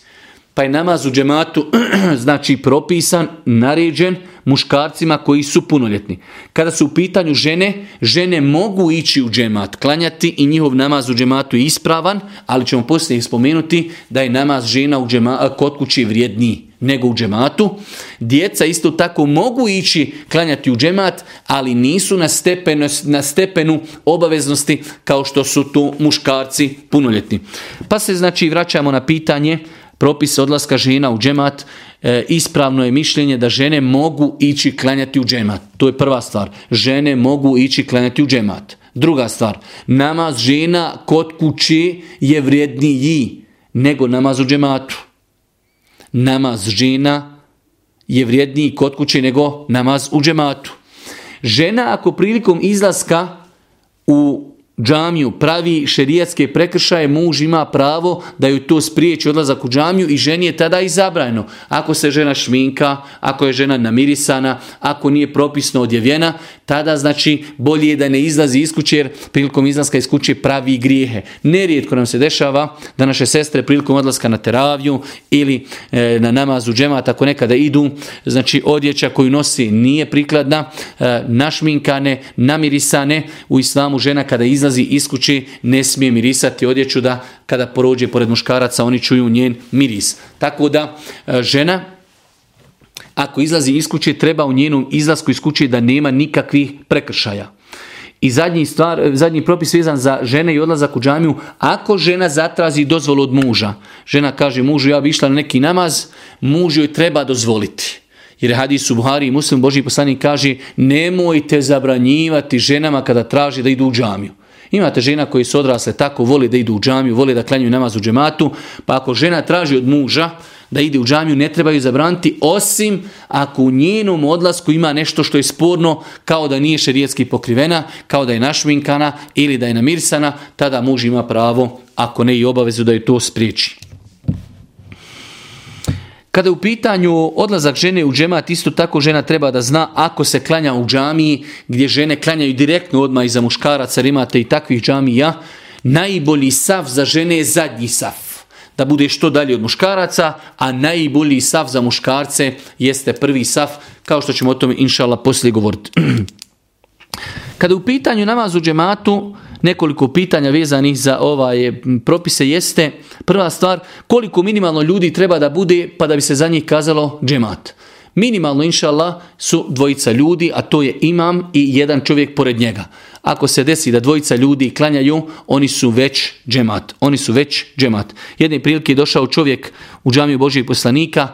Pa je namaz u džematu znači propisan, naređen, muškarcima koji su punoljetni. Kada su u pitanju žene, žene mogu ići u džemat, klanjati i njihov namaz u džematu je ispravan, ali ćemo poslije spomenuti da je namaz žena u džema, kod kuće vrijedniji nego u džematu. Djeca isto tako mogu ići klanjati u džemat, ali nisu na, stepenu, na stepenu obaveznosti kao što su tu muškarci punoljetni. Pa se znači vraćamo na pitanje propis odlaska žena u džemat E, ispravno je mišljenje da žene mogu ići klanjati u džemat. To je prva stvar. Žene mogu ići klanjati u džemat. Druga stvar, namaz žena kod kući je vrijedniji nego namaz u džematu. Namaz žena je vrijedniji kod kuće nego namaz u džematu. Žena ako prilikom izlaska u džamiju pravi šerijatske prekršaje, muž ima pravo da ju to spriječi odlazak u džamiju i ženi je tada i Ako se žena šminka, ako je žena namirisana, ako nije propisno odjevjena, tada znači bolje je da ne izlazi iz kuće jer prilikom izlaska iz kuće pravi grijehe. Nerijetko nam se dešava da naše sestre prilikom odlaska na teraviju ili e, na namazu džemat ako nekada idu, znači odjeća koju nosi nije prikladna, e, našminkane, namirisane, u islamu žena kada izlazi izlazi iz kuće, ne smije mirisati odjeću da kada prođe pored muškaraca oni čuju njen miris. Tako da e, žena ako izlazi iz kuće treba u njenom izlasku iz kuće da nema nikakvih prekršaja. I zadnji, stvar, zadnji propis vezan za žene i odlazak u džamiju, ako žena zatrazi dozvolu od muža, žena kaže mužu ja bi išla na neki namaz, mužu joj treba dozvoliti. Jer hadis u Buhari i muslim Boži poslanik kaže nemojte zabranjivati ženama kada traži da idu u džamiju. Imate žena koji su odrasle tako, voli da idu u džamiju, voli da klanjaju namaz u džematu, pa ako žena traži od muža da ide u džamiju, ne trebaju zabraniti, osim ako u njenom odlasku ima nešto što je sporno, kao da nije šerijetski pokrivena, kao da je našminkana ili da je namirsana, tada muž ima pravo, ako ne i obavezu, da je to spriječi. Kada je u pitanju odlazak žene u džemat, isto tako žena treba da zna ako se klanja u džamiji, gdje žene klanjaju direktno odmah iza muškaraca, jer imate i takvih džamija, najbolji saf za žene je zadnji saf. Da bude što dalje od muškaraca, a najbolji sav za muškarce jeste prvi saf, kao što ćemo o tome inšala poslije govoriti. Kada je u pitanju namaz u džematu, nekoliko pitanja vezanih za ovaj propise jeste prva stvar koliko minimalno ljudi treba da bude pa da bi se za njih kazalo džemat. Minimalno, inšallah, su dvojica ljudi, a to je imam i jedan čovjek pored njega. Ako se desi da dvojica ljudi klanjaju, oni su već džemat. Oni su već džemat. Jedne prilike je došao čovjek u džamiju Božijeg poslanika,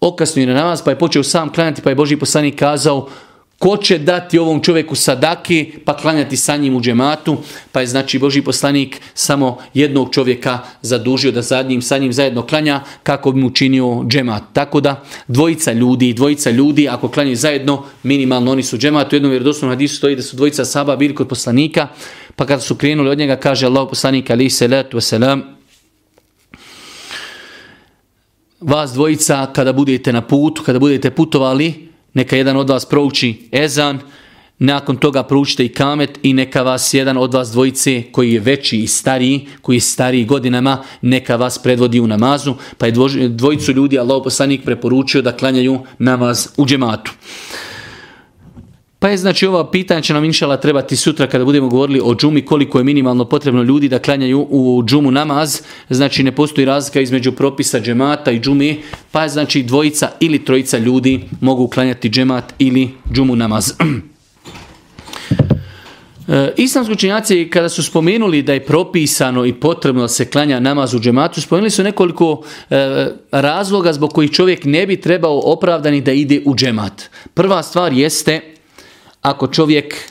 okasnio je na namaz, pa je počeo sam klanjati, pa je Božji poslanik kazao, ko će dati ovom čovjeku sadaki pa klanjati sa njim u džematu, pa je znači Boži poslanik samo jednog čovjeka zadužio da zadnjim sa njim zajedno klanja kako bi mu činio džemat. Tako da dvojica ljudi, dvojica ljudi ako klanjaju zajedno, minimalno oni su džemat. U jednom vjerodostom hadisu stoji da su dvojica saba bili kod poslanika, pa kada su krenuli od njega kaže Allah poslanika ali salatu wasalam, vas dvojica kada budete na putu, kada budete putovali, neka jedan od vas prouči ezan, nakon toga proučite i kamet i neka vas jedan od vas dvojice koji je veći i stariji, koji je stariji godinama, neka vas predvodi u namazu. Pa je dvojicu ljudi Allah poslanik preporučio da klanjaju namaz u džematu. Pa je znači ova pitanja će nam inšala trebati sutra kada budemo govorili o džumi koliko je minimalno potrebno ljudi da klanjaju u džumu namaz. Znači ne postoji razlika između propisa džemata i džumi pa je znači dvojica ili trojica ljudi mogu klanjati džemat ili džumu namaz. E, islamski učenjaci kada su spomenuli da je propisano i potrebno da se klanja namaz u džematu, spomenuli su nekoliko e, razloga zbog kojih čovjek ne bi trebao opravdani da ide u džemat. Prva stvar jeste ako čovjek,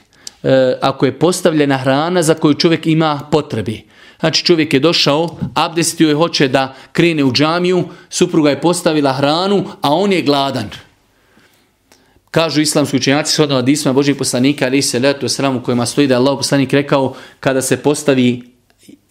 e, ako je postavljena hrana za koju čovjek ima potrebi. Znači čovjek je došao, abdestio je, hoće da krene u džamiju, supruga je postavila hranu, a on je gladan. Kažu islamski učenjaci shodno od Božih poslanika, ali se letu sramu kojima stoji da je Allah poslanik rekao kada se postavi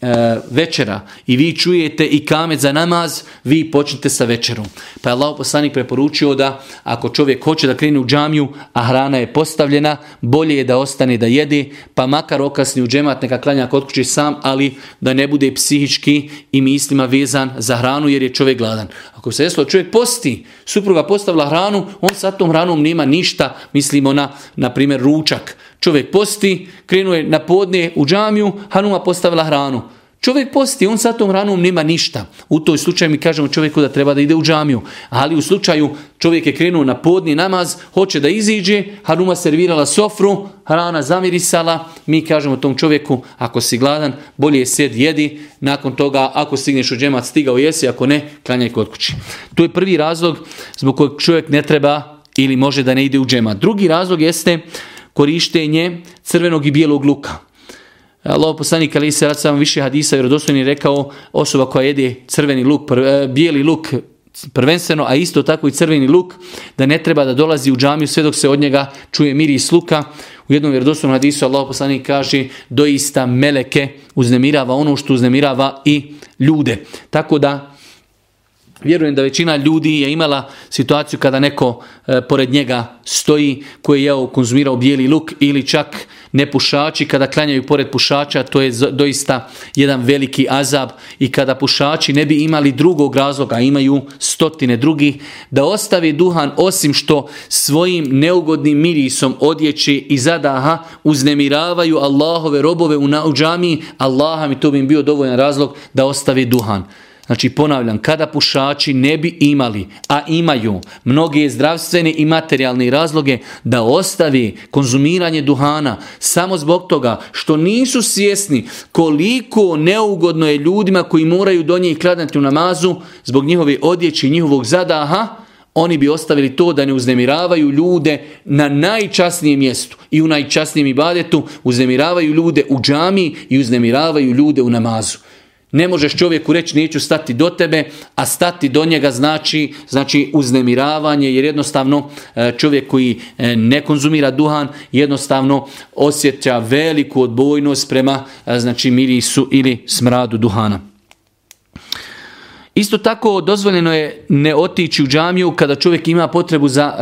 E, večera i vi čujete i kamet za namaz, vi počnite sa večerom. Pa je Allah poslanik preporučio da ako čovjek hoće da krene u džamiju, a hrana je postavljena, bolje je da ostane da jede, pa makar okasni u džemat, neka klanja kod kuće sam, ali da ne bude psihički i mislima vezan za hranu jer je čovjek gladan. Ako se jeslo čovjek posti, supruga postavila hranu, on sa tom hranom nema ništa, mislimo na, na primjer, ručak. Čovjek posti, krenuje na podne u džamiju, Hanuma postavila hranu. Čovjek posti, on sa tom hranom nema ništa. U toj slučaju mi kažemo čovjeku da treba da ide u džamiju. Ali u slučaju čovjek je krenuo na podni namaz, hoće da iziđe, haruma servirala sofru, hrana zamirisala. Mi kažemo tom čovjeku, ako si gladan, bolje je sjed jedi. Nakon toga, ako stigneš u džemat, stigao jesi, ako ne, klanjaj kod kući. To je prvi razlog zbog kojeg čovjek ne treba ili može da ne ide u džemat. Drugi razlog jeste korištenje crvenog i bijelog luka. Allah poslanik ali se sam više hadisa je rekao osoba koja jede crveni luk, eh, bijeli luk prvenstveno, a isto tako i crveni luk, da ne treba da dolazi u džamiju sve dok se od njega čuje miris luka. U jednom vjerodostojnom hadisu Allah poslanik kaže doista meleke uznemirava ono što uznemirava i ljude. Tako da Vjerujem da većina ljudi je imala situaciju kada neko e, pored njega stoji koji je konzumirao bijeli luk ili čak nepušači kada klanjaju pored pušača to je doista jedan veliki azab i kada pušači ne bi imali drugog razloga, imaju stotine drugih, da ostavi duhan osim što svojim neugodnim mirisom odjeći i zadaha uznemiravaju Allahove robove u, džami, u i Allaha to bi im bio dovoljan razlog da ostavi duhan. Znači ponavljam, kada pušači ne bi imali, a imaju mnoge zdravstvene i materijalne razloge da ostavi konzumiranje duhana samo zbog toga što nisu svjesni koliko neugodno je ljudima koji moraju do njih kladnati u namazu zbog njihove odjeći i njihovog zadaha, oni bi ostavili to da ne uznemiravaju ljude na najčasnijem mjestu i u najčasnijem ibadetu uznemiravaju ljude u džami i uznemiravaju ljude u namazu. Ne možeš čovjeku reći neću stati do tebe, a stati do njega znači, znači uznemiravanje, jer jednostavno e, čovjek koji e, ne konzumira duhan jednostavno osjeća veliku odbojnost prema e, znači mirisu ili smradu duhana. Isto tako dozvoljeno je ne otići u džamiju kada čovjek ima potrebu za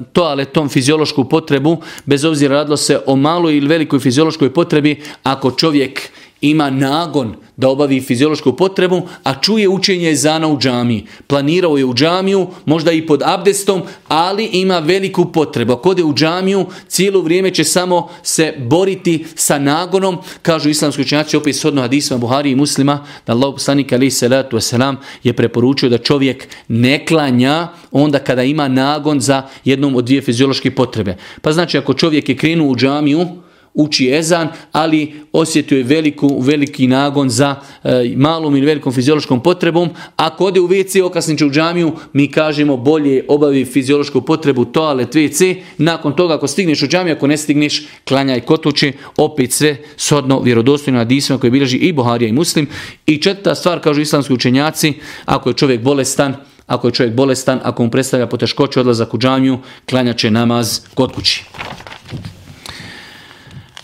e, toaletom, fiziološku potrebu, bez obzira radilo se o maloj ili velikoj fiziološkoj potrebi, ako čovjek ima nagon da obavi fiziološku potrebu, a čuje učenje ezana u džamiji. Planirao je u džamiju, možda i pod abdestom, ali ima veliku potrebu. Ako je u džamiju, cijelo vrijeme će samo se boriti sa nagonom, kažu islamski učenjaci, opet sodno hadisma Buhari i muslima, da Allah poslanik ali salatu wasalam je preporučio da čovjek ne klanja onda kada ima nagon za jednom od dvije fiziološke potrebe. Pa znači, ako čovjek je krenuo u džamiju, uči ezan, ali osjetio je veliku, veliki nagon za eh, malom ili velikom fiziološkom potrebom. Ako ode u WC, okasnit će u džamiju, mi kažemo bolje obavi fiziološku potrebu toalet WC. Nakon toga, ako stigneš u džamiju, ako ne stigneš, klanjaj kotuće. opet sve sodno vjerodostojno disima koje bilježi i Buharija i Muslim. I četvrta stvar, kažu islamski učenjaci, ako je čovjek bolestan, ako je čovjek bolestan, ako mu predstavlja poteškoće odlazak u džamiju, klanjaće namaz kod kući.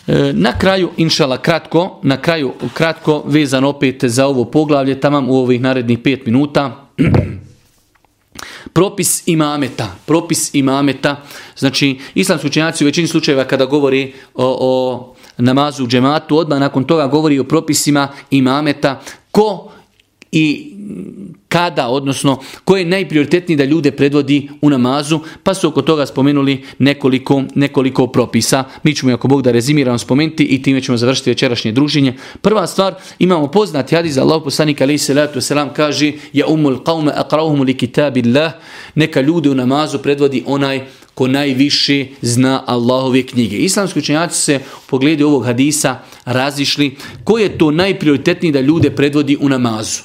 E, na kraju, inšala kratko, na kraju kratko vezan opet za ovo poglavlje, tamo u ovih narednih pet minuta. Propis imameta, propis imameta, znači islamski učenjaci u većini slučajeva kada govori o, o namazu u džematu, odmah nakon toga govori o propisima imameta, ko i kada, odnosno koji je najprioritetniji da ljude predvodi u namazu, pa su oko toga spomenuli nekoliko, nekoliko propisa. Mi ćemo, ako Bog da rezimiramo, spomenuti i time ćemo završiti večerašnje druženje. Prva stvar, imamo poznati hadis, Allah poslanika alaihi salatu kaže Ja umul qawme li neka ljude u namazu predvodi onaj ko najviše zna Allahove knjige. Islamski učenjaci se u pogledu ovog hadisa razišli koji je to najprioritetniji da ljude predvodi u namazu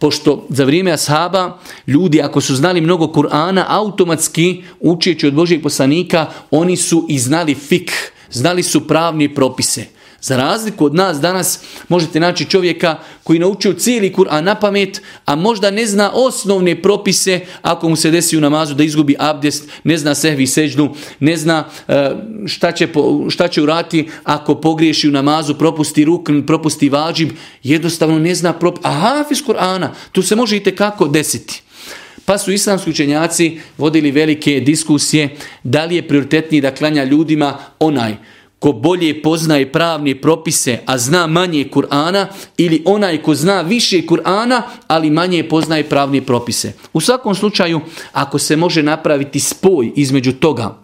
pošto za vrijeme ashaba ljudi ako su znali mnogo Kur'ana, automatski učeći od Božijeg poslanika, oni su i znali fik, znali su pravni propise. Za razliku od nas danas možete naći čovjeka koji naučio cijeli Kur'an na pamet, a možda ne zna osnovne propise ako mu se desi u namazu da izgubi abdest, ne zna sehvi seđnu, ne zna e, šta će, šta će urati ako pogriješi u namazu, propusti rukn, propusti vađib, jednostavno ne zna propise. A hafiz Kur'ana, tu se može i kako desiti. Pa su islamski učenjaci vodili velike diskusije da li je prioritetniji da klanja ljudima onaj ko bolje poznaje pravne propise, a zna manje Kur'ana, ili onaj ko zna više Kur'ana, ali manje poznaje pravne propise. U svakom slučaju, ako se može napraviti spoj između toga,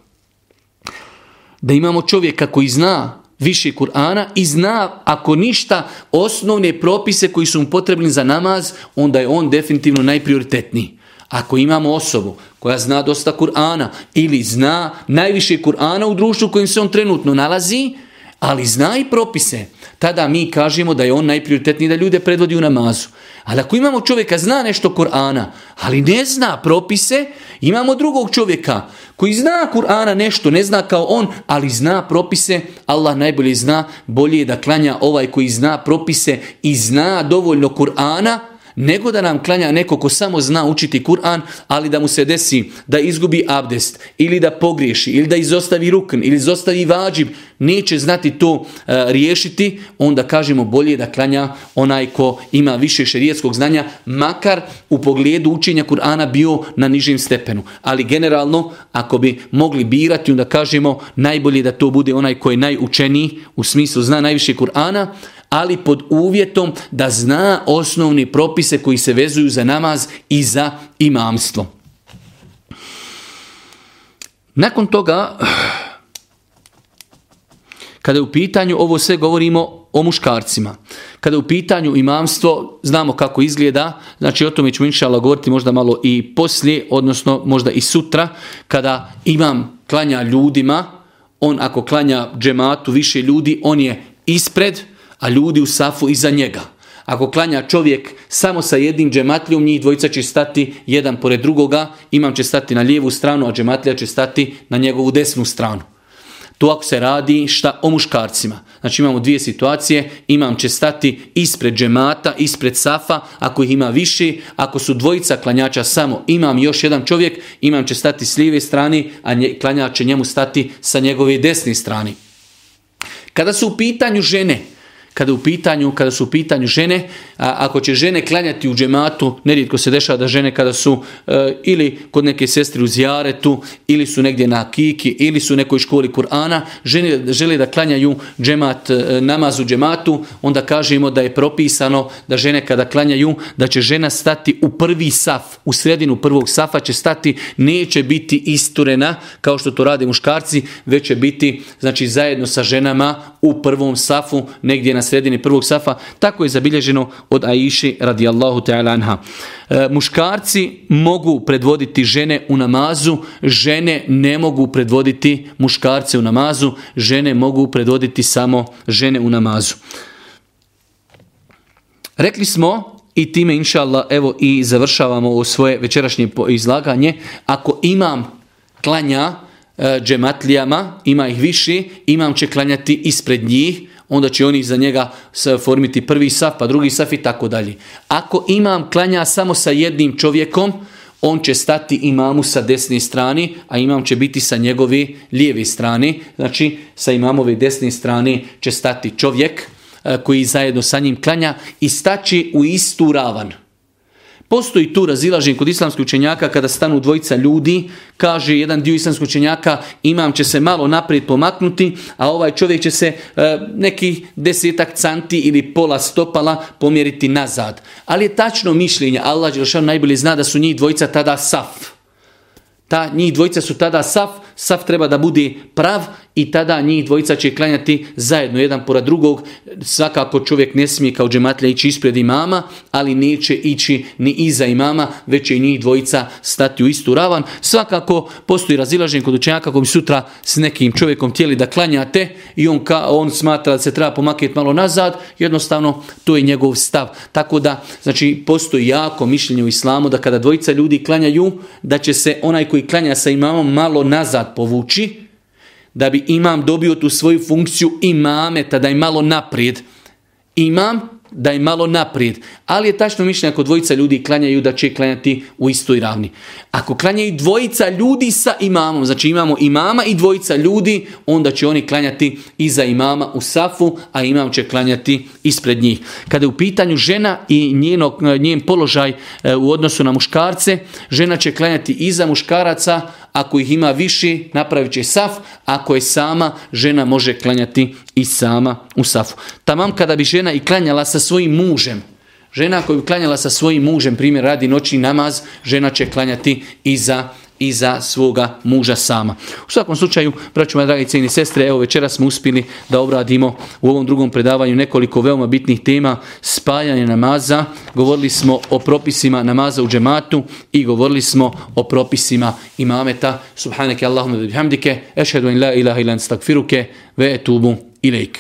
da imamo čovjeka koji zna više Kur'ana i zna, ako ništa, osnovne propise koji su mu potrebni za namaz, onda je on definitivno najprioritetniji. Ako imamo osobu koja zna dosta Kur'ana ili zna najviše Kur'ana u društvu kojim se on trenutno nalazi, ali zna i propise, tada mi kažemo da je on najprioritetniji da ljude predvodi u namazu. Ali ako imamo čovjeka zna nešto Kur'ana, ali ne zna propise, imamo drugog čovjeka koji zna Kur'ana nešto, ne zna kao on, ali zna propise, Allah najbolje zna, bolje je da klanja ovaj koji zna propise i zna dovoljno Kur'ana, nego da nam klanja neko ko samo zna učiti Kur'an, ali da mu se desi da izgubi abdest ili da pogriješi ili da izostavi rukn ili izostavi vađib, neće znati to e, riješiti, onda kažemo bolje da klanja onaj ko ima više šerijetskog znanja, makar u pogledu učenja Kur'ana bio na nižim stepenu. Ali generalno, ako bi mogli birati, onda kažemo najbolje da to bude onaj ko je najučeniji, u smislu zna najviše Kur'ana, ali pod uvjetom da zna osnovni propise koji se vezuju za namaz i za imamstvo. Nakon toga, kada je u pitanju, ovo sve govorimo o muškarcima. Kada je u pitanju imamstvo, znamo kako izgleda, znači o tome ćemo inšala govoriti možda malo i poslije, odnosno možda i sutra, kada imam klanja ljudima, on ako klanja džematu više ljudi, on je ispred, a ljudi u safu iza njega. Ako klanja čovjek samo sa jednim džematlijom, njih dvojica će stati jedan pored drugoga, imam će stati na lijevu stranu, a džematlja će stati na njegovu desnu stranu. To ako se radi šta o muškarcima. Znači imamo dvije situacije, imam će stati ispred džemata, ispred safa, ako ih ima više, ako su dvojica klanjača samo, imam još jedan čovjek, imam će stati s lijeve strane, a nje, klanjač će njemu stati sa njegove desne strane. Kada su u pitanju žene, kada, u pitanju, kada su u pitanju žene, a ako će žene klanjati u džematu, nerijetko se dešava da žene kada su eh, ili kod neke sestre u zjaretu, ili su negdje na kiki, ili su u nekoj školi Kur'ana, žene, žele da klanjaju džemat, eh, namaz u džematu, onda kažemo da je propisano da žene kada klanjaju, da će žena stati u prvi saf, u sredinu prvog safa će stati, neće biti isturena kao što to rade muškarci, već će biti znači zajedno sa ženama u prvom safu negdje na sredini prvog safa, tako je zabilježeno od Aiši radijallahu ta'ala anha. E, muškarci mogu predvoditi žene u namazu, žene ne mogu predvoditi muškarce u namazu, žene mogu predvoditi samo žene u namazu. Rekli smo i time inša evo i završavamo ovo svoje večerašnje izlaganje. Ako imam klanja e, džematlijama, ima ih viši, imam će klanjati ispred njih, onda će oni za njega formiti prvi saf, pa drugi saf i tako dalje. Ako imam klanja samo sa jednim čovjekom, on će stati imamu sa desne strane, a imam će biti sa njegovi lijevi strane. Znači, sa imamove desne strane će stati čovjek e, koji zajedno sa njim klanja i staći u istu ravanu. Postoji tu razilaženje kod islamskih učenjaka kada stanu dvojica ljudi, kaže jedan dio islamskih učenjaka imam će se malo naprijed pomaknuti, a ovaj čovjek će se e, neki desetak canti ili pola stopala pomjeriti nazad. Ali je tačno mišljenje, Allah Đelšan najbolje zna da su njih dvojica tada saf. Ta, njih dvojica su tada saf, saf treba da bude prav i tada njih dvojica će klanjati zajedno jedan pored drugog. Svakako čovjek ne smije kao džematlja ići ispred imama, ali neće ići ni iza imama, već će i njih dvojica stati u istu ravan. Svakako postoji razilaženje kod učenjaka koji sutra s nekim čovjekom tijeli da klanjate i on, ka, on smatra da se treba pomaknuti malo nazad, jednostavno to je njegov stav. Tako da, znači, postoji jako mišljenje u islamu da kada dvojica ljudi klanjaju, da će se onaj koji klanja sa imamom malo nazad povući, da bi imam dobio tu svoju funkciju imameta, da je malo naprijed. Imam da je malo naprijed. Ali je tačno mišljenje ako dvojica ljudi klanjaju da će klanjati u istoj ravni. Ako klanjaju dvojica ljudi sa imamom, znači imamo imama i dvojica ljudi, onda će oni klanjati iza imama u safu, a imam će klanjati ispred njih. Kada je u pitanju žena i njeno, njen položaj e, u odnosu na muškarce, žena će klanjati iza muškaraca, ako ih ima više, napravit će saf. Ako je sama, žena može klanjati i sama u safu. Tamam kada bi žena i klanjala sa svojim mužem, Žena bi klanjala sa svojim mužem, primjer radi noćni namaz, žena će klanjati i za i za svoga muža sama. U svakom slučaju, braćuma, i dragice i sestre, evo večera smo uspjeli da obradimo u ovom drugom predavanju nekoliko veoma bitnih tema spajanje namaza. Govorili smo o propisima namaza u džematu i govorili smo o propisima imameta. Subhaneke Allahumma bihamdike, ešhedu in la ilaha ilan stakfiruke, ve etubu ilaik.